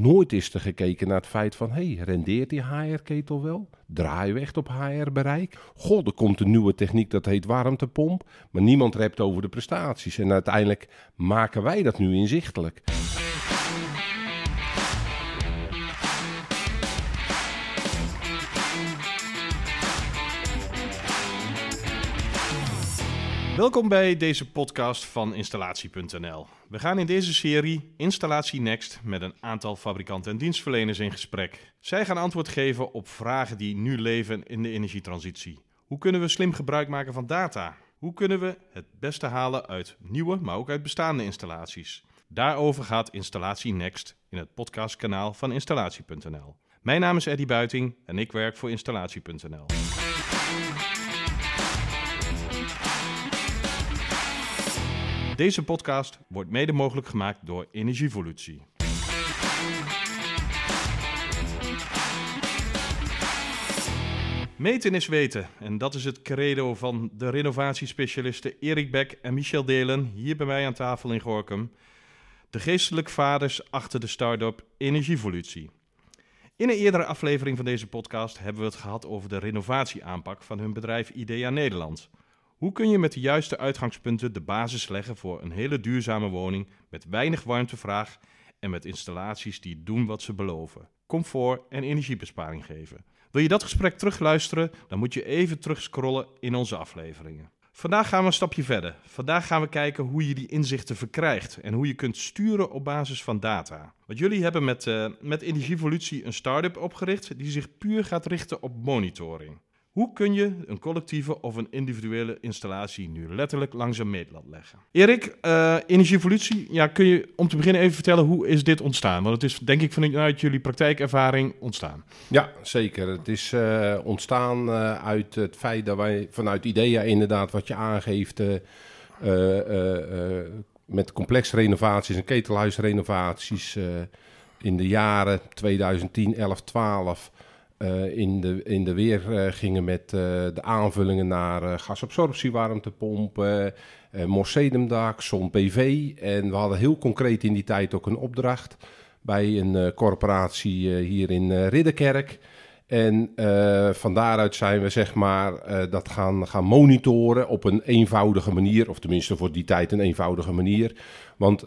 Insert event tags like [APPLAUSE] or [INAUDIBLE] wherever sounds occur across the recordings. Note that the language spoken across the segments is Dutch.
Nooit is er gekeken naar het feit van, hey, rendeert die HR-ketel wel? Draaien we echt op HR-bereik? God, er komt een nieuwe techniek dat heet warmtepomp, maar niemand rept over de prestaties. En uiteindelijk maken wij dat nu inzichtelijk. Welkom bij deze podcast van Installatie.nl. We gaan in deze serie Installatie Next met een aantal fabrikanten en dienstverleners in gesprek. Zij gaan antwoord geven op vragen die nu leven in de energietransitie. Hoe kunnen we slim gebruik maken van data? Hoe kunnen we het beste halen uit nieuwe, maar ook uit bestaande installaties? Daarover gaat Installatie Next in het podcastkanaal van Installatie.nl. Mijn naam is Eddy Buiting en ik werk voor Installatie.nl. Deze podcast wordt mede mogelijk gemaakt door Energievolutie. Meten is weten en dat is het credo van de renovatiespecialisten Erik Beck en Michel Delen hier bij mij aan tafel in Gorkum. De geestelijk vaders achter de start-up Energievolutie. In een eerdere aflevering van deze podcast hebben we het gehad over de renovatieaanpak van hun bedrijf IDEA Nederland. Hoe kun je met de juiste uitgangspunten de basis leggen voor een hele duurzame woning met weinig warmtevraag en met installaties die doen wat ze beloven? Comfort en energiebesparing geven. Wil je dat gesprek terugluisteren, dan moet je even terugscrollen in onze afleveringen. Vandaag gaan we een stapje verder. Vandaag gaan we kijken hoe je die inzichten verkrijgt en hoe je kunt sturen op basis van data. Want jullie hebben met, uh, met Energievolutie een start-up opgericht die zich puur gaat richten op monitoring. Hoe kun je een collectieve of een individuele installatie nu letterlijk langs een meetlat leggen? Erik, uh, Energievolutie, ja, kun je om te beginnen even vertellen hoe is dit ontstaan? Want het is denk ik vanuit jullie praktijkervaring ontstaan. Ja, zeker. Het is uh, ontstaan uh, uit het feit dat wij vanuit IDEA inderdaad wat je aangeeft... met complexe renovaties en ketelhuisrenovaties in de jaren 2010, 11, 12 uh, in, de, in de weer uh, gingen met uh, de aanvullingen naar gasabsorptie, warmtepompen, morsedumdak, zon-PV. En we hadden heel concreet in die tijd ook een opdracht bij een corporatie hier in Ridderkerk. En van daaruit zijn we zeg maar dat gaan, gaan monitoren op een eenvoudige manier, of tenminste voor die tijd een eenvoudige manier. Want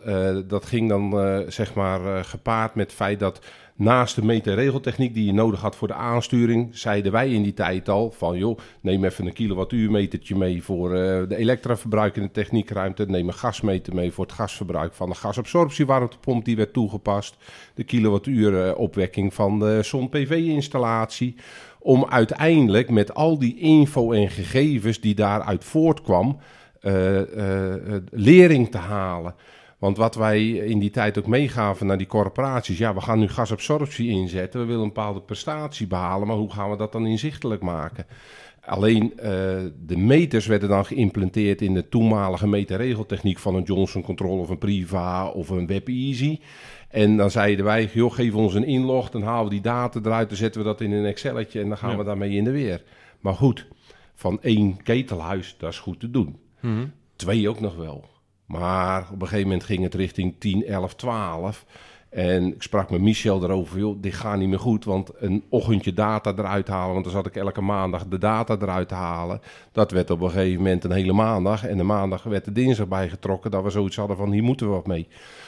dat ging dan zeg maar gepaard met het feit dat naast de meterregeltechniek die je nodig had voor de aansturing, zeiden wij in die tijd al van joh, neem even een kilowattuurmetertje mee voor uh, de elektraverbruik in de techniekruimte, neem een gasmeter mee voor het gasverbruik van de gasabsorptiewarmtepomp die werd toegepast, de kilowattuur opwekking van de zon-PV-installatie, om uiteindelijk met al die info en gegevens die daaruit voortkwam, uh, uh, lering te halen. Want wat wij in die tijd ook meegaven naar die corporaties, ja, we gaan nu gasabsorptie inzetten, we willen een bepaalde prestatie behalen, maar hoe gaan we dat dan inzichtelijk maken? Alleen uh, de meters werden dan geïmplementeerd in de toenmalige meterregeltechniek van een Johnson Control of een Priva of een WebEasy. En dan zeiden wij, joh, geef ons een inlog, dan halen we die data eruit, dan zetten we dat in een Excelletje en dan gaan ja. we daarmee in de weer. Maar goed, van één ketelhuis, dat is goed te doen. Mm -hmm. Twee ook nog wel. Maar op een gegeven moment ging het richting 10, 11, 12. En ik sprak met Michel erover, joh, dit gaat niet meer goed, want een ochtendje data eruit halen, want dan zat ik elke maandag de data eruit te halen. Dat werd op een gegeven moment een hele maandag en de maandag werd de dinsdag bijgetrokken, dat we zoiets hadden van hier moeten we wat mee.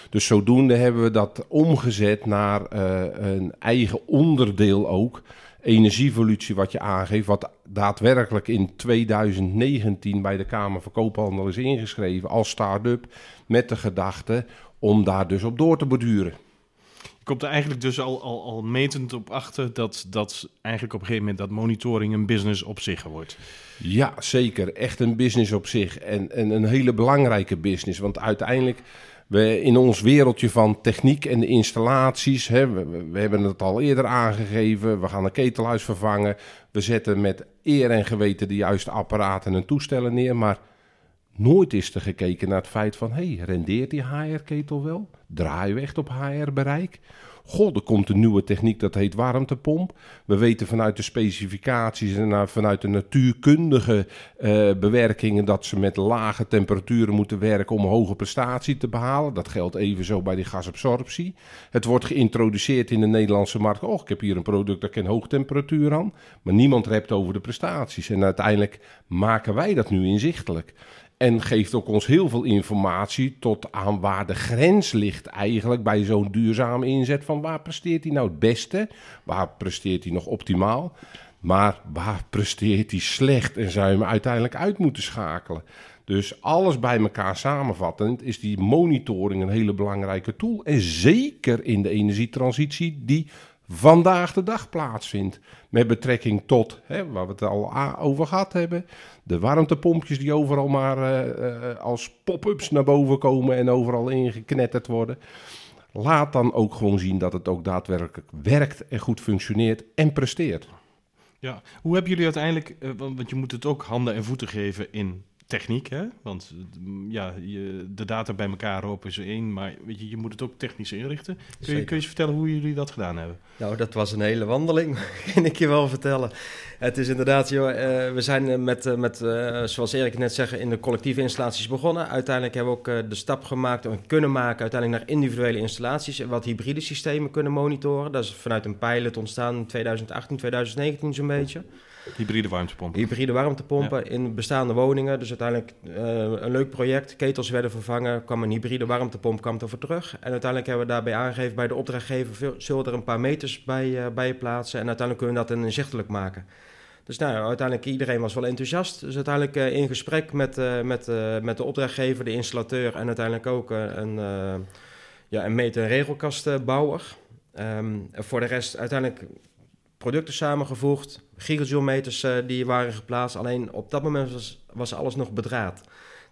Dus zodoende hebben we dat omgezet naar uh, een eigen onderdeel ook energievolutie wat je aangeeft, wat daadwerkelijk in 2019 bij de Kamer van Koophandel is ingeschreven als start-up, met de gedachte om daar dus op door te borduren. Je komt er eigenlijk dus al, al, al metend op achter dat, dat eigenlijk op een gegeven moment dat monitoring een business op zich wordt. Ja, zeker. Echt een business op zich. En, en een hele belangrijke business. Want uiteindelijk we in ons wereldje van techniek en de installaties, hè, we, hebben het al eerder aangegeven, we gaan een ketelhuis vervangen. We zetten met eer en geweten de juiste apparaten en toestellen neer, maar nooit is er gekeken naar het feit van, hey, rendeert die HR-ketel wel? Draaien we echt op HR-bereik? Goh, er komt een nieuwe techniek, dat heet warmtepomp. We weten vanuit de specificaties en vanuit de natuurkundige uh, bewerkingen dat ze met lage temperaturen moeten werken om hoge prestatie te behalen. Dat geldt evenzo bij die gasabsorptie. Het wordt geïntroduceerd in de Nederlandse markt. Oh, ik heb hier een product dat kan hoge temperatuur aan. Maar niemand rept over de prestaties. En uiteindelijk maken wij dat nu inzichtelijk. En geeft ook ons heel veel informatie tot aan waar de grens ligt eigenlijk bij zo'n duurzame inzet. Van waar presteert hij nou het beste? Waar presteert hij nog optimaal? Maar waar [LAUGHS] presteert hij slecht en zou je hem uiteindelijk uit moeten schakelen? Dus alles bij elkaar samenvattend is die monitoring een hele belangrijke tool. En zeker in de energietransitie die vandaag de dag plaatsvindt. Met betrekking tot, hè, waar we het al over gehad hebben, de warmtepompjes die overal maar uh, uh, als pop-ups naar boven komen en overal ingeknetterd worden. Laat dan ook gewoon zien dat het ook daadwerkelijk werkt en goed functioneert en presteert. Ja, hoe hebben jullie uiteindelijk, uh, want je moet het ook handen en voeten geven in techniek, hè? Want mm, ja, je, de data bij elkaar roepen is één, maar weet je, je moet het ook technisch inrichten. Kun je, kun je eens vertellen hoe jullie dat gedaan hebben? Nou, dat was een hele wandeling, [LAUGHS] kan ik je wel vertellen. Het is inderdaad, joh, uh, we zijn met, uh, met uh, zoals Erik net zeggen, in de collectieve installaties begonnen. Uiteindelijk hebben we ook de stap gemaakt en kunnen maken uiteindelijk naar individuele installaties. Wat hybride systemen kunnen monitoren. Dat is vanuit een pilot ontstaan in 2018, 2019 zo'n beetje. Hybride warmtepompen. Hybride warmtepompen in bestaande woningen. Dus uiteindelijk uh, een leuk project. Ketels werden vervangen, kwam een hybride warmtepomp kwam er voor terug. En uiteindelijk hebben we daarbij aangegeven bij de opdrachtgever... zullen er een paar meters bij, uh, bij plaatsen. En uiteindelijk kunnen we dat inzichtelijk maken. Dus nou, uiteindelijk iedereen was wel enthousiast. Dus uiteindelijk uh, in gesprek met, met, met de opdrachtgever, de installateur... en uiteindelijk ook een, ja, een meter- en regelkastbouwer... Um, voor de rest uiteindelijk producten samengevoegd, gigajoule-meters uh, die waren geplaatst. Alleen op dat moment was, was alles nog bedraad.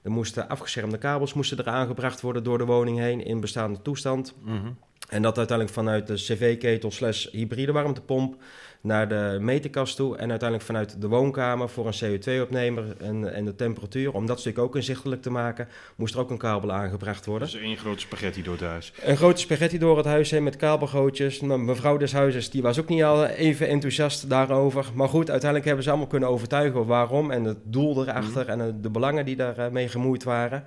Er moesten afgeschermde kabels moesten er aangebracht worden door de woning heen in bestaande toestand. Mm -hmm. En dat uiteindelijk vanuit de cv-ketel slash hybride warmtepomp naar de meterkast toe. En uiteindelijk vanuit de woonkamer voor een CO2-opnemer en, en de temperatuur. Om dat stuk ook inzichtelijk te maken, moest er ook een kabel aangebracht worden. Dus één grote spaghetti door het huis. Een grote spaghetti door het huis heen met kabelgootjes. Mevrouw des huizes die was ook niet al even enthousiast daarover. Maar goed, uiteindelijk hebben ze allemaal kunnen overtuigen waarom. En het doel erachter mm. en de belangen die daarmee gemoeid waren.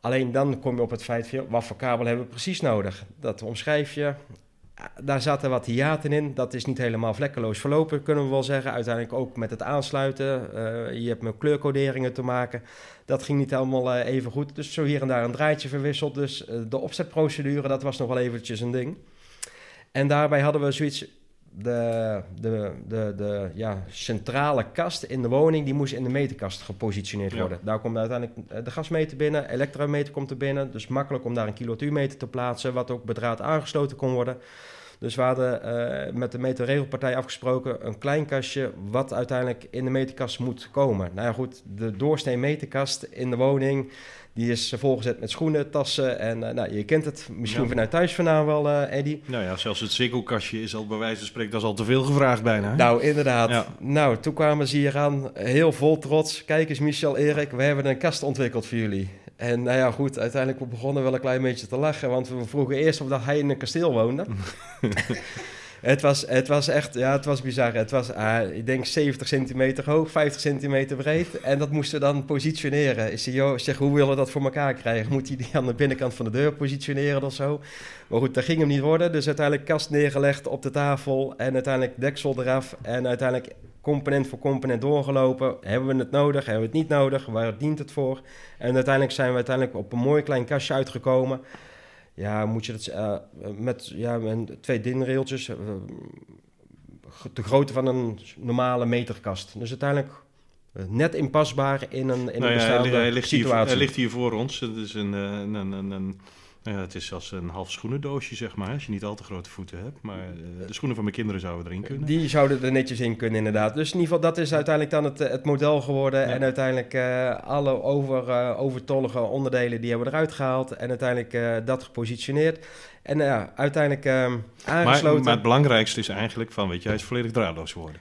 Alleen dan kom je op het feit van, wat voor kabel hebben we precies nodig? Dat omschrijf je. Daar zaten wat hiaten in. Dat is niet helemaal vlekkeloos verlopen, kunnen we wel zeggen. Uiteindelijk ook met het aansluiten. Uh, je hebt met kleurcoderingen te maken. Dat ging niet helemaal uh, even goed. Dus zo hier en daar een draadje verwisseld. Dus uh, de opzetprocedure, dat was nog wel eventjes een ding. En daarbij hadden we zoiets de, de, de, de ja, centrale kast in de woning, die moest in de meterkast gepositioneerd worden. Daar komt uiteindelijk de gasmeter binnen, elektrometer komt er binnen. Dus makkelijk om daar een kilowattuurmeter te plaatsen, wat ook bedraad aangesloten kon worden. Dus we hadden uh, met de meterregelpartij afgesproken een klein kastje wat uiteindelijk in de meterkast moet komen. Nou ja goed, de doorsnee meterkast in de woning die is volgezet met schoenen, tassen en uh, nou, je kent het misschien ja. vanuit thuis vandaan wel, uh, Eddy. Nou ja, zelfs het sikkelkastje is al bij wijze van spreken, dat is al te veel gevraagd bijna. Nou, inderdaad. Ja. Nou, toen kwamen ze hier aan, heel vol trots. Kijk eens, Michel, Erik, we hebben een kast ontwikkeld voor jullie. En nou ja, goed, uiteindelijk begonnen we wel een klein beetje te lachen, want we vroegen eerst of dat hij in een kasteel woonde. [LAUGHS] Het was, het was echt, ja, het was bizar. Het was, uh, ik denk 70 centimeter hoog, 50 centimeter breed. En dat moesten we dan positioneren. Ik zeg, joh, zeg, hoe willen we dat voor elkaar krijgen? Moet hij die aan de binnenkant van de deur positioneren of zo? Maar goed, dat ging hem niet worden. Dus uiteindelijk kast neergelegd op de tafel. En uiteindelijk deksel eraf. En uiteindelijk component voor component doorgelopen. Hebben we het nodig? Hebben we het niet nodig? Waar dient het voor? En uiteindelijk zijn we uiteindelijk op een mooi klein kastje uitgekomen ja, moet je dat uh, met ja, twee dinrailtjes, uh, de grootte van een normale meterkast. Dus uiteindelijk uh, net inpasbaar in een, in nou een bestaande ja, hij, ligt situatie. Hier, hij ligt hier voor ons. Het is een, een, een, een ja, het is als een half schoenendoosje, zeg maar. Als je niet al te grote voeten hebt. Maar uh, de schoenen van mijn kinderen zouden erin kunnen. Die zouden er netjes in kunnen, inderdaad. Dus in ieder geval, dat is uiteindelijk dan het, het model geworden. Ja. En uiteindelijk uh, alle over, uh, overtollige onderdelen, die hebben we eruit gehaald. En uiteindelijk dat gepositioneerd. En ja, uiteindelijk aangesloten. Maar, maar, het belangrijkste is eigenlijk van, weet je, hij is volledig draadloos geworden.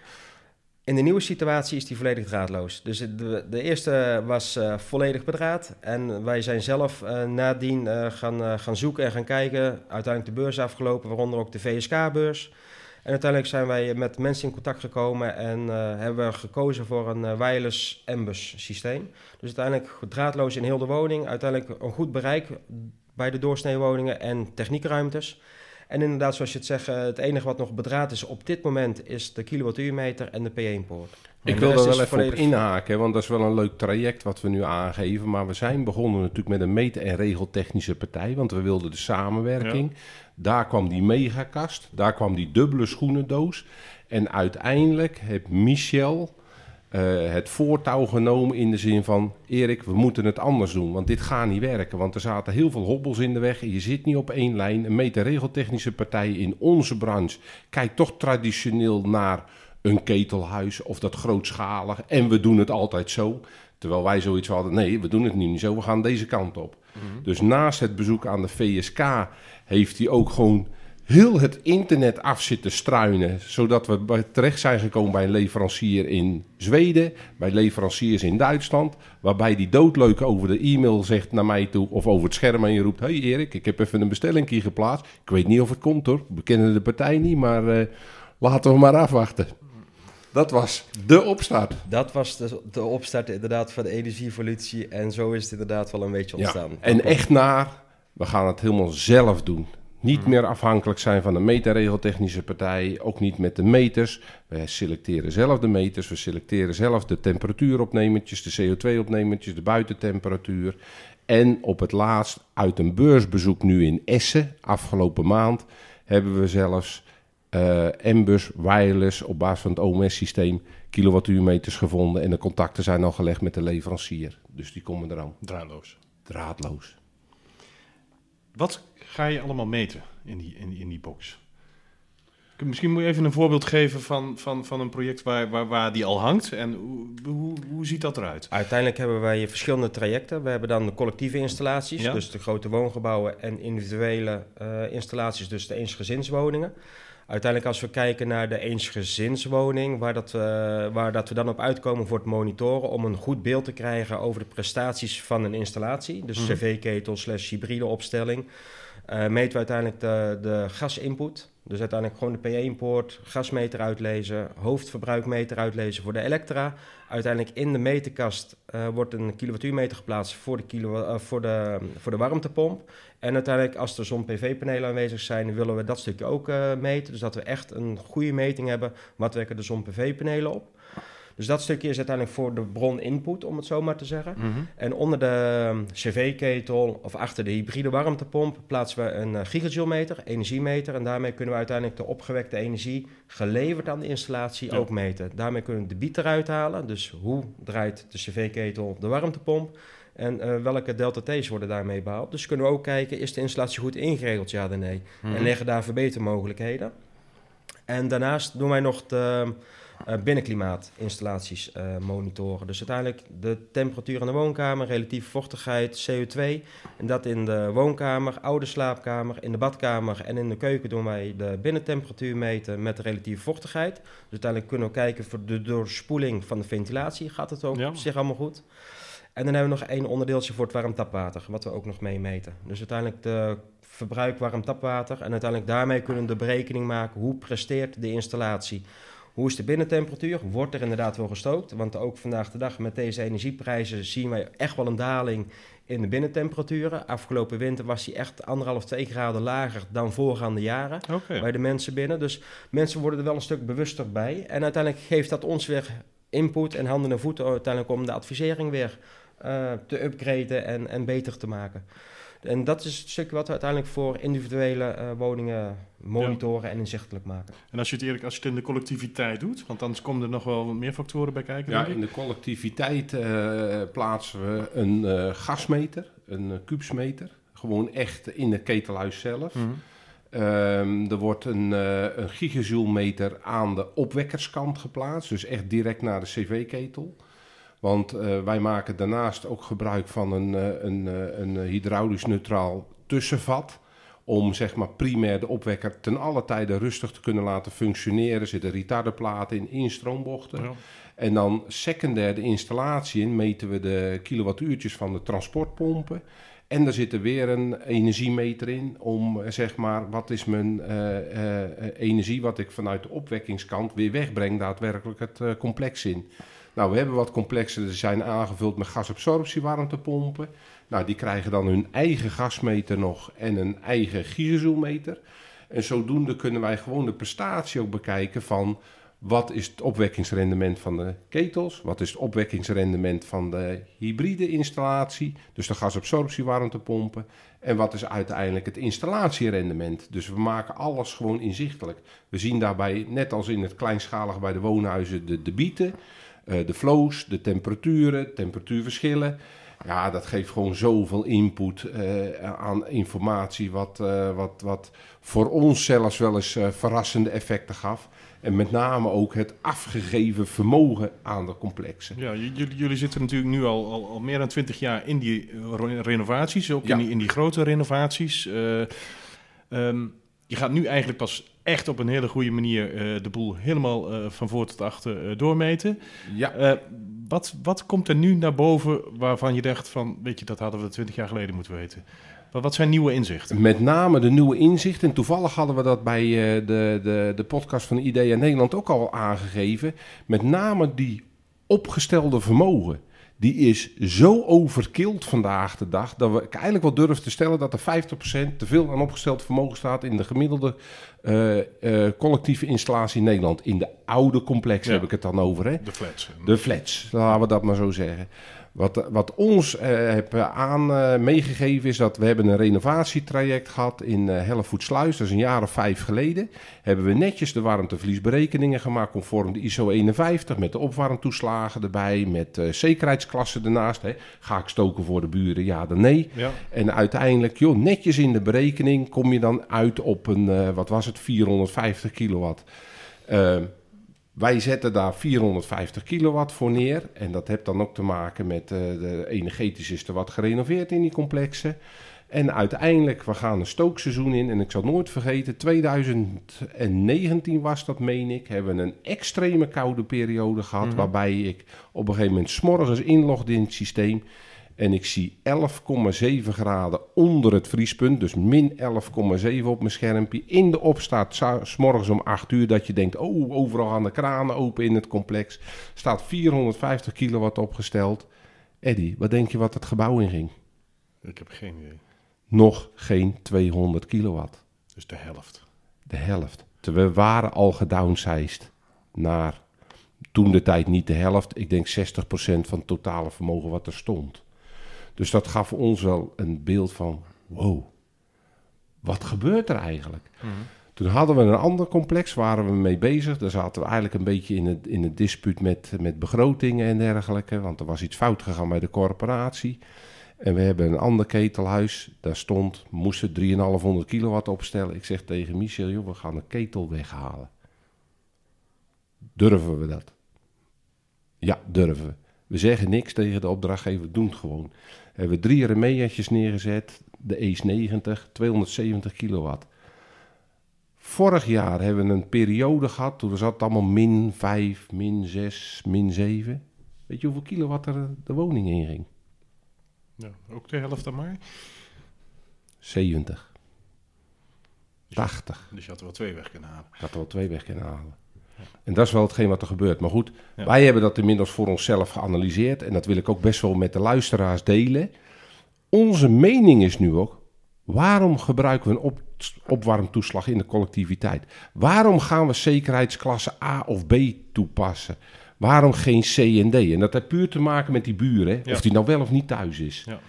In de nieuwe situatie is die volledig draadloos. Dus de, de eerste was uh, volledig bedraad. En wij zijn zelf uh, nadien uh, gaan, gaan zoeken en gaan kijken. Uiteindelijk de beurs afgelopen, waaronder ook de VSK-beurs. En uiteindelijk zijn wij met mensen in contact gekomen en hebben we gekozen voor een wireless Mbus systeem. Dus uiteindelijk draadloos in heel de woning. Uiteindelijk een goed bereik bij de doorsneewoningen en techniekruimtes. En inderdaad, zoals je het zegt, het enige wat nog bedraad is op dit moment is de kilowattuurmeter en de P1-poort. Ik wil er wel even op inhaken, want dat is wel een leuk traject wat we nu aangeven. Maar we zijn begonnen natuurlijk met een meten- en regeltechnische partij, want we wilden de samenwerking. Daar kwam die megakast, daar kwam die dubbele schoenendoos. En uiteindelijk heeft Michel uh, het voortouw genomen in de zin van... Erik, we moeten het anders doen, want dit gaat niet werken. Want er zaten heel veel hobbels in de weg. Je zit niet op één lijn. Een meterregeltechnische partij in onze branche kijkt toch traditioneel naar een ketelhuis of dat grootschalig. En we doen het altijd zo. Terwijl wij zoiets hadden, nee, we doen het nu niet zo. We gaan deze kant op. Mhm. Dus naast het bezoek aan de VSK heeft hij ook gewoon heel het internet af zitten struinen. Zodat we terecht zijn gekomen bij een leverancier in Zweden, bij leveranciers in Duitsland. Waarbij die doodleuk over de e-mail zegt naar mij toe of over het scherm en je roept: Hey Erik, ik heb even een bestelling geplaatst. Ik weet niet of het komt hoor. We kennen de partij niet, maar uh, laten we maar afwachten. Dat was de opstart. Dat was de, de opstart inderdaad van de energievolutie. En zo is het inderdaad wel een beetje ontstaan. Ja, en echt naar, we gaan het helemaal zelf doen. Niet meer afhankelijk zijn van een meterregeltechnische partij, ook niet met de meters. We selecteren zelf de meters, we selecteren zelf de temperatuuropnemertjes, de CO2-opnemertjes, de buitentemperatuur. En op het laatst, uit een beursbezoek nu in Essen, afgelopen maand, hebben we zelfs uh, M-bus wireless op basis van het OMS-systeem kilowattuurmeters gevonden. En de contacten zijn al gelegd met de leverancier. Dus die komen eraan. Draadloos. Draadloos. Wat ga je allemaal meten in die, in, in die box? Misschien moet je even een voorbeeld geven van, van, van een project waar, waar, waar die al hangt. En hoe, hoe, hoe ziet dat eruit? Uiteindelijk hebben wij verschillende trajecten. We hebben dan de collectieve installaties, dus de grote woongebouwen en individuele uh, installaties, dus de eensgezinswoningen. Uiteindelijk als we kijken naar de eensgezinswoning, waar, dat, uh, waar dat we dan op uitkomen voor het monitoren... om een goed beeld te krijgen over de prestaties van een installatie. Dus mhm. cv-ketel slash hybride opstelling. Uh, meten we uiteindelijk de, de gasinput. Dus uiteindelijk gewoon de P1-poort, gasmeter uitlezen, hoofdverbruikmeter uitlezen voor de elektra. Uiteindelijk in de meterkast uh, wordt een kilowattuurmeter geplaatst voor de, kilo, uh, voor, de, voor de warmtepomp. En uiteindelijk als er zon-PV-panelen aanwezig zijn, willen we dat stukje ook uh, meten. Dus dat we echt een goede meting hebben, wat werken de zon-PV-panelen op. Dus dat stukje is uiteindelijk voor de bron input, om het zo maar te zeggen. Mhm. En onder de um, cv-ketel of achter de hybride warmtepomp plaatsen we een uh, gigajoulemeter, energiemeter. En daarmee kunnen we uiteindelijk de opgewekte energie geleverd aan de installatie ook meten. Daarmee kunnen we de biet eruit halen. Dus hoe draait de cv-ketel de warmtepomp? En uh, welke delta T's worden daarmee behaald? Dus kunnen we ook kijken, is de installatie goed ingeregeld, ja of nee? En mhm. leggen daar verbetermogelijkheden. En daarnaast doen wij nog de uh, binnenklimaatinstallaties uh, monitoren. Dus uiteindelijk de temperatuur in de woonkamer, relatieve vochtigheid, CO2. En dat in de woonkamer, oude slaapkamer, in de badkamer en in de keuken doen wij de binnentemperatuur meten met de relatieve vochtigheid. Dus uiteindelijk kunnen we kijken voor de doorspoeling van de ventilatie. Gaat het ook op zich allemaal goed? En dan hebben we nog één onderdeeltje voor het warm tapwater, wat we ook nog mee meten. Dus uiteindelijk de verbruik warm tapwater. En uiteindelijk daarmee kunnen we de berekening maken hoe presteert de installatie. Hoe is de binnentemperatuur? Wordt er inderdaad wel gestookt? Want ook vandaag de dag met deze energieprijzen zien wij echt wel een daling in de binnentemperaturen. Afgelopen winter was die echt anderhalf, twee graden lager dan voorgaande jaren bij de mensen binnen. Dus mensen worden er wel een stuk bewuster bij. En uiteindelijk geeft dat ons weer input en handen en voeten uiteindelijk om de advisering weer uh, te upgraden en, en beter te maken. En dat is het stukje wat we uiteindelijk voor individuele uh, woningen monitoren en inzichtelijk maken. En als je het eerlijk, als je het in de collectiviteit doet, want anders komen er nog wel meer factoren bij kijken. Ja, in de collectiviteit uh, plaatsen we een uh, gasmeter, een kubusmeter, gewoon echt in het ketelhuis zelf. Mm -hmm. er wordt een, een gigajoule-meter aan de opwekkerskant geplaatst, dus echt direct naar de cv-ketel. Want uh, wij maken daarnaast ook gebruik van een, uh, een, uh, een hydraulisch neutraal tussenvat. om zeg maar primair de opwekker ten alle tijde rustig te kunnen laten functioneren. Er zitten retarderplaten in, instroombochten. Ja. En dan secundair de installatie in meten we de kilowattuurtjes van de transportpompen. En er zit er weer een energiemeter in om eh, zeg maar wat is mijn eh, eh, eh, energie wat ik vanuit de opwekkingskant weer wegbreng daadwerkelijk het eh, complex in. Nou, we hebben wat complexen, die zijn aangevuld met gasabsorptiewarmtepompen. Nou, die krijgen dan hun eigen gasmeter nog en een eigen gierzoelmeter. En zodoende kunnen wij gewoon de prestatie ook bekijken van wat is het opwekkingsrendement van de ketels, wat is het opwekkingsrendement van de hybride installatie, dus de gasabsorptiewarmtepompen, en wat is uiteindelijk het installatierendement. Dus we maken alles gewoon inzichtelijk. We zien daarbij, net als in het kleinschalig bij de woonhuizen, de debieten, de flows, de temperaturen, temperatuurverschillen. Ja, dat geeft gewoon zoveel input eh, aan informatie, wat, eh, wat, wat voor ons zelfs wel eens eh, verrassende effecten gaf. En met name ook het afgegeven vermogen aan de complexen. Ja, jullie, jullie zitten natuurlijk nu al, al, al meer dan twintig jaar in die eh, renovaties, ook Ja. in, die, in die grote renovaties. Eh, ehm, je gaat nu eigenlijk pas echt op een hele goede manier eh, de boel helemaal eh, van voor tot achter eh, doormeten. Ja, wat, wat komt er nu naar boven waarvan je dacht van, weet je, dat hadden we twintig jaar geleden moeten weten? Wat, wat zijn nieuwe inzichten? Met name de nieuwe inzichten. En toevallig hadden we dat bij de, de, de podcast van IDEA Nederland ook al aangegeven. Met name die opgestelde vermogen. Die is zo overkild vandaag de dag. Dat we eigenlijk wel durven te stellen dat er 50% te veel aan opgesteld vermogen staat in de gemiddelde eh, eh, collectieve installatie in Nederland. In de oude complex Ja. heb ik het dan over. Hè? De flats. De flats, laten we dat maar zo zeggen. Wat, wat ons eh heb eh, aan eh, meegegeven is dat we hebben een renovatietraject gehad in eh Hellevoetsluis. Dat is een jaar of vijf geleden. Hebben we netjes de warmtevliesberekeningen gemaakt conform de ISO 51. Met de opwarmtoeslagen erbij, met zekerheidsklassen ernaast. Hè. Ga ik stoken voor de buren? Ja dan nee. Ja. En uiteindelijk, joh, netjes in de berekening kom je dan uit op een, wat was het, 450 kilowatt. Wij zetten daar 450 kilowatt voor neer. En dat heeft dan ook te maken met eh, de energetisch is er wat gerenoveerd in die complexen. En uiteindelijk, we gaan een stookseizoen in. En ik zal nooit vergeten, 2019 was dat, meen ik. Hebben we een extreme koude periode gehad. Mhm. Waarbij ik op een gegeven moment s'morgens inlogde in het systeem. En ik zie 11,7 graden onder het vriespunt. Dus min 11,7 op mijn schermpje. In de opstaat, s'morgens om 8 uur, dat je denkt... oh, overal gaan de kranen open in het complex. Staat 450 kilowatt opgesteld. Eddie, wat denk je wat het gebouw inging? Ik heb geen idee. Nog geen 200 kilowatt. Dus de helft. De helft. We waren al gedownsized naar toen de tijd niet de helft. Ik denk 60% van het totale vermogen wat er stond. Dus dat gaf ons wel een beeld van, wow, wat gebeurt er eigenlijk? Toen hadden we een ander complex, waren we mee bezig. Daar zaten we eigenlijk een beetje in het, in het dispuut met, met begrotingen en dergelijke. Want er was iets fout gegaan bij de corporatie. En we hebben een ander ketelhuis. Daar stond, moesten 3500 kilowatt opstellen. Ik zeg tegen Michel, joh, we gaan een ketel weghalen. Durven we dat? Ja, durven we. We zeggen niks tegen de opdrachtgever, doen het gewoon. Hebben we drie remea's neergezet. De Ace 90, 270 kilowatt. Vorig jaar hebben we een periode gehad, toen zat het allemaal min 5, min 6, min 7. Weet je hoeveel kilowatt er de woning in ging? Ja, ook de helft dan maar. 70. 80. Dus je had er wel twee weg kunnen halen. Ik had er wel twee weg kunnen halen. En dat is wel hetgeen wat er gebeurt. Maar goed, Ja. wij hebben dat inmiddels voor onszelf geanalyseerd. En dat wil ik ook best wel met de luisteraars delen. Onze mening is nu ook, waarom gebruiken we een op, opwarmtoeslag in de collectiviteit? Waarom gaan we zekerheidsklasse A of B toepassen? Waarom geen C en D? En dat heeft puur te maken met die buren, hè? Ja. of die nou wel of niet thuis is. Ja.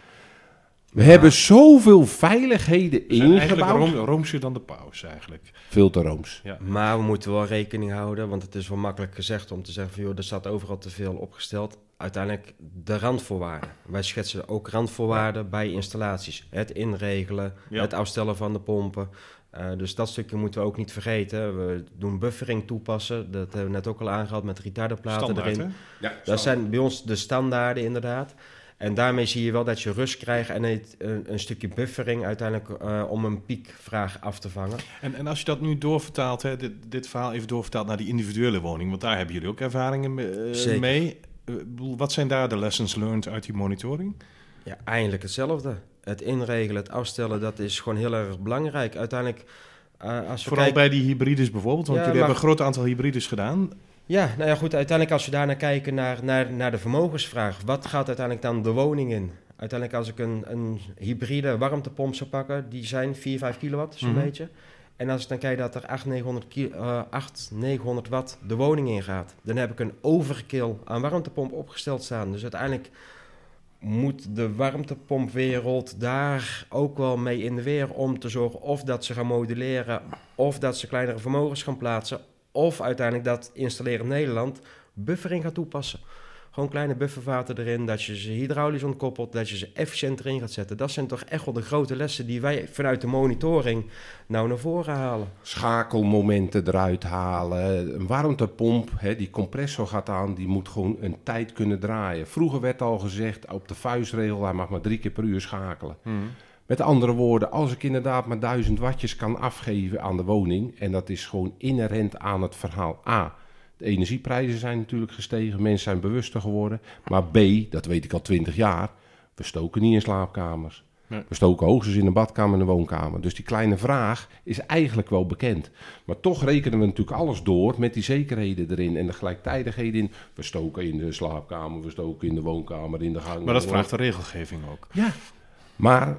We hebben zoveel veiligheden We zijn eigenlijk ingebouwd. room, roomser dan de paus eigenlijk. Veel te rooms. Ja. Maar we moeten wel rekening houden, want het is wel makkelijk gezegd om te zeggen van joh, er staat overal te veel opgesteld. Uiteindelijk de randvoorwaarden. Wij schetsen ook randvoorwaarden bij installaties. Het inregelen, Ja. het afstellen van de pompen. Eh, dus dat stukje moeten we ook niet vergeten. We doen buffering toepassen. Dat hebben we net ook al aangehaald met retarderplaten Standaard, erin. hè? Ja, Dat zijn bij ons de standaarden inderdaad. En daarmee zie je wel dat je rust krijgt en het, een, een stukje buffering uiteindelijk uh, om een piekvraag af te vangen. En, en als je dat nu doorvertaalt, hè, dit, dit verhaal even doorvertaalt naar die individuele woning, want daar hebben jullie ook ervaringen uh, mee. Uh, wat zijn daar de lessons learned uit die monitoring? Ja, eindelijk hetzelfde. Het inregelen, het afstellen, dat is gewoon heel erg belangrijk. Uiteindelijk, als we Vooral bij die hybrides bijvoorbeeld, want jullie hebben een groot aantal hybrides gedaan. Ja, nou ja, goed. Uiteindelijk als we daarnaar kijken naar, naar, naar de vermogensvraag. Wat gaat uiteindelijk dan de woning in? Uiteindelijk als ik een, een hybride warmtepomp zou pakken, die zijn 4, 5 kilowatt, zo'n mm beetje. En als ik dan kijk dat er 8, 900, uh, 8, 900 watt de woning in gaat, dan heb ik een overkill aan warmtepomp opgesteld staan. Dus uiteindelijk moet de warmtepompwereld daar ook wel mee in de weer om te zorgen of dat ze gaan moduleren, of dat ze kleinere vermogens gaan plaatsen, of uiteindelijk dat installeren Nederland buffering gaat toepassen. Gewoon kleine buffervaten erin, dat je ze hydraulisch ontkoppelt, dat je ze efficiënt erin gaat zetten. Dat zijn toch echt wel de grote lessen die wij vanuit de monitoring nou naar voren halen. Schakelmomenten eruit halen, een warmtepomp, hè, die compressor gaat aan, die moet gewoon een tijd kunnen draaien. Vroeger werd al gezegd, op de vuistregel, hij mag maar drie keer per uur schakelen. Hmm. Met andere woorden, als ik inderdaad maar 1000 wattjes kan afgeven aan de woning, en dat is gewoon inherent aan het verhaal A. De energieprijzen zijn natuurlijk gestegen, mensen zijn bewuster geworden. Maar B, dat weet ik al 20 jaar, we stoken niet in slaapkamers. We stoken hoogstens in een badkamer en een woonkamer. Dus die kleine vraag is eigenlijk wel bekend. Maar toch rekenen we natuurlijk alles door met die zekerheden erin en de gelijktijdigheden in. We stoken in de slaapkamer, we stoken in de woonkamer, in de gang. Maar dat vraagt de regelgeving ook. Ja, maar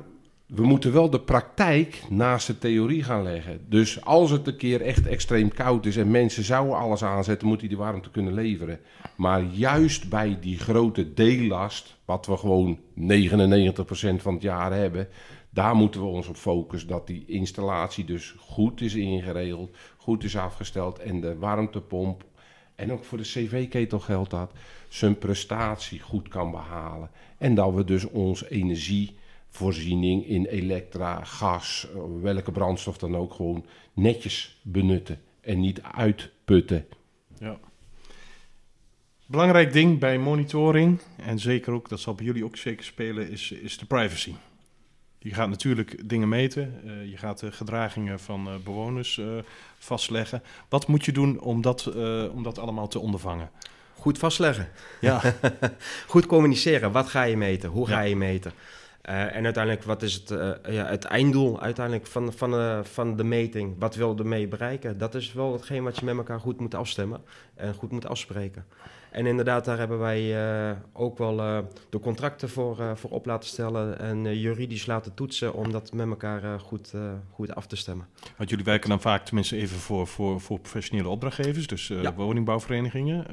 we moeten wel de praktijk naast de theorie gaan leggen. Dus als het een keer echt extreem koud is en mensen zouden alles aanzetten, moet die die warmte kunnen leveren. Maar juist bij die grote deellast, wat we gewoon 99% van het jaar hebben, daar moeten we ons op focussen dat die installatie dus goed is ingeregeld, goed is afgesteld en de warmtepomp en ook voor de cv-ketel geldt dat, zijn prestatie goed kan behalen. En dat we dus ons energie voorziening in elektra, gas, welke brandstof dan ook, gewoon netjes benutten en niet uitputten. Ja. Belangrijk ding bij monitoring, en zeker ook, dat zal bij jullie ook zeker spelen, is, is de privacy. Je gaat natuurlijk dingen meten, uh, je gaat de gedragingen van uh, bewoners uh, vastleggen. Wat moet je doen om dat, om dat allemaal te ondervangen? Goed vastleggen. Ja. [LAUGHS] Goed communiceren. Wat ga je meten? Hoe ga je meten? Uh, en uiteindelijk, wat is het, uh, ja, het einddoel uiteindelijk van, van, uh, van de meting? Wat wil je ermee bereiken? Dat is wel hetgeen wat je met elkaar goed moet afstemmen en goed moet afspreken. En inderdaad, daar hebben wij ook wel de contracten voor, voor op laten stellen en juridisch laten toetsen om dat met elkaar goed, goed af te stemmen. Want jullie werken dan vaak tenminste even voor, voor, voor professionele opdrachtgevers, dus ja. woningbouwverenigingen.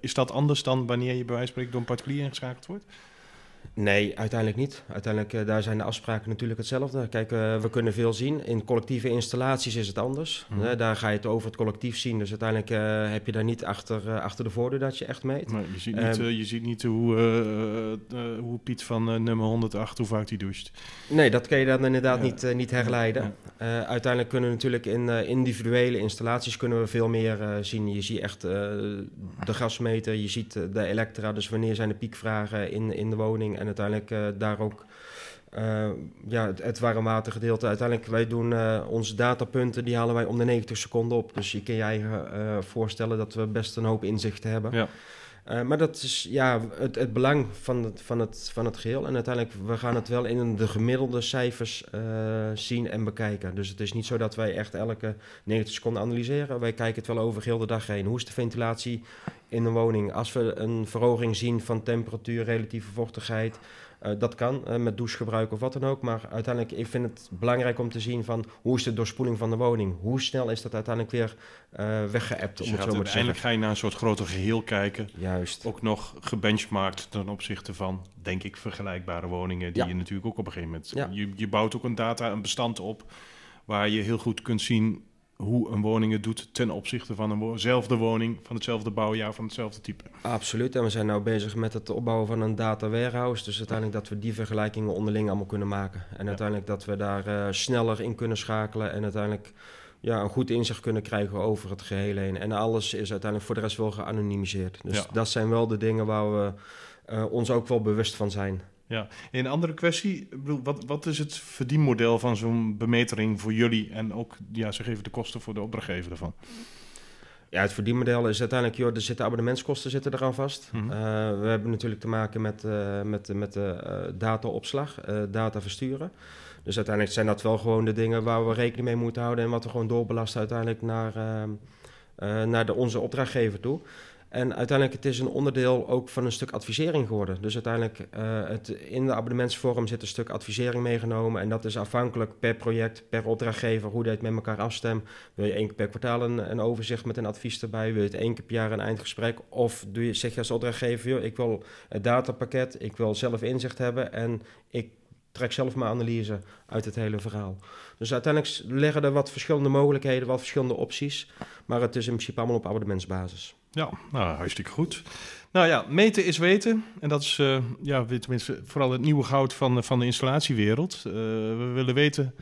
is dat anders dan wanneer je bij wijze van spreken door een particulier ingeschakeld wordt? Nee, uiteindelijk niet. Uiteindelijk uh, daar zijn de afspraken natuurlijk hetzelfde. Kijk, uh, we kunnen veel zien. In collectieve installaties is het anders. Mm -hmm. daar ga je het over het collectief zien. Dus uiteindelijk uh, heb je daar niet achter, achter de voordeur dat je echt meet. Nee, je ziet niet, um, je ziet niet hoe, hoe Piet van nummer 108, hoe vaak hij doucht. Nee, dat kun je dan inderdaad ja. niet, niet herleiden. Ja. uiteindelijk kunnen we natuurlijk in individuele installaties kunnen we veel meer zien. Je ziet echt de gasmeter, je ziet de elektra. Dus wanneer zijn de piekvragen in, in de woning en uiteindelijk uh, daar ook uh, ja, het, warmwatergedeelte. Uiteindelijk, wij doen uh, onze datapunten, die halen wij om de 90 seconden op. Dus je kan je eigen voorstellen dat we best een hoop inzicht hebben. Ja. Uh, maar dat is ja, het, het belang van het, van, het, van het geheel. En uiteindelijk, we gaan het wel in de gemiddelde cijfers uh, zien en bekijken. Dus het is niet zo dat wij echt elke 90 seconden analyseren. Wij kijken het wel over heel de dag heen. Hoe is de ventilatie in een woning? Als we een verhoging zien van temperatuur, relatieve vochtigheid... Uh, dat kan uh, met douchegebruik of wat dan ook. Maar uiteindelijk ik vind het belangrijk om te zien van hoe is de doorspoeling van de woning? Hoe snel is dat uiteindelijk weer uh, weggeëpt? Dus uiteindelijk ga je naar een soort groter geheel kijken. Juist. Ook nog gebenchmarkt ten opzichte van, denk ik, vergelijkbare woningen. Die ja. je natuurlijk ook op een gegeven moment... Ja. Je, je bouwt ook een data, een bestand op... waar je heel goed kunt zien hoe een woning het doet ten opzichte van eenzelfde woning, van hetzelfde bouwjaar, van hetzelfde type. Absoluut. En we zijn nu bezig met het opbouwen van een data warehouse. Dus uiteindelijk dat we die vergelijkingen onderling allemaal kunnen maken. En ja. uiteindelijk dat we daar uh, sneller in kunnen schakelen en uiteindelijk ja, een goed inzicht kunnen krijgen over het geheel heen. En alles is uiteindelijk voor de rest wel geanonimiseerd. Dus ja. dat zijn wel de dingen waar we ons ook wel bewust van zijn. Ja, een andere kwestie, bedoel, wat, wat is het verdienmodel van zo'n bemetering voor jullie en ook, ja, ze geven de kosten voor de opdrachtgever ervan? Ja, het verdienmodel is uiteindelijk, joh, er zitten abonnementskosten zitten eraan vast. Mhm. Uh, we hebben natuurlijk te maken met, uh, met, met de uh, dataopslag, data versturen. Dus uiteindelijk zijn dat wel gewoon de dingen waar we rekening mee moeten houden en wat we gewoon doorbelasten uiteindelijk naar, naar de, onze opdrachtgever toe. En uiteindelijk het is een onderdeel ook van een stuk advisering geworden. Dus uiteindelijk uh, het, in de abonnementsvorm zit een stuk advisering meegenomen. En dat is afhankelijk per project, per opdrachtgever, hoe het met elkaar afstemt. Wil je één keer per kwartaal een, een, overzicht met een advies erbij? Wil je het één keer per jaar een eindgesprek? Of doe je, zeg je als opdrachtgever, ik wil het datapakket, ik wil zelf inzicht hebben en ik trek zelf mijn analyse uit het hele verhaal. Dus uiteindelijk leggen er wat verschillende mogelijkheden, wat verschillende opties. Maar het is in principe allemaal op abonnementsbasis. Ja, nou, hartstikke goed. Nou ja, meten is weten. En dat is uh, ja, tenminste vooral het nieuwe goud van, van de installatiewereld. Uh, we willen weten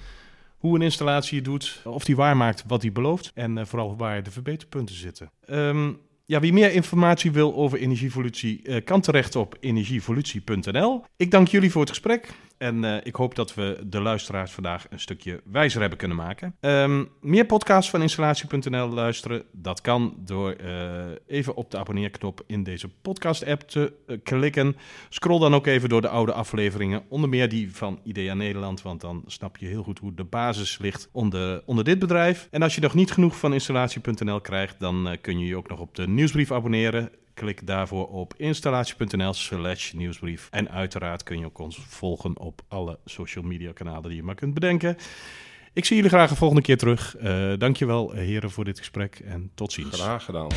hoe een installatie het doet, of die waarmaakt wat hij belooft. En uh, vooral waar de verbeterpunten zitten. Um, ja, wie meer informatie wil over energievolutie, kan terecht op energievolutie.nl. Ik dank jullie voor het gesprek. En uh, ik hoop dat we de luisteraars vandaag een stukje wijzer hebben kunnen maken. Um, meer podcasts van installatie.nl luisteren, dat kan door uh, even op de abonneerknop in deze podcast-app te klikken. Scroll dan ook even door de oude afleveringen, onder meer die van IDEA Nederland, want dan snap je heel goed hoe de basis ligt onder, onder dit bedrijf. En als je nog niet genoeg van installatie.nl krijgt, dan kun je je ook nog op de nieuwsbrief abonneren. Klik daarvoor op installatie.nl slash nieuwsbrief. En uiteraard kun je ook ons volgen op alle social media kanalen die je maar kunt bedenken. Ik zie jullie graag de volgende keer terug. Uh, dankjewel heren voor dit gesprek en tot ziens. Graag gedaan.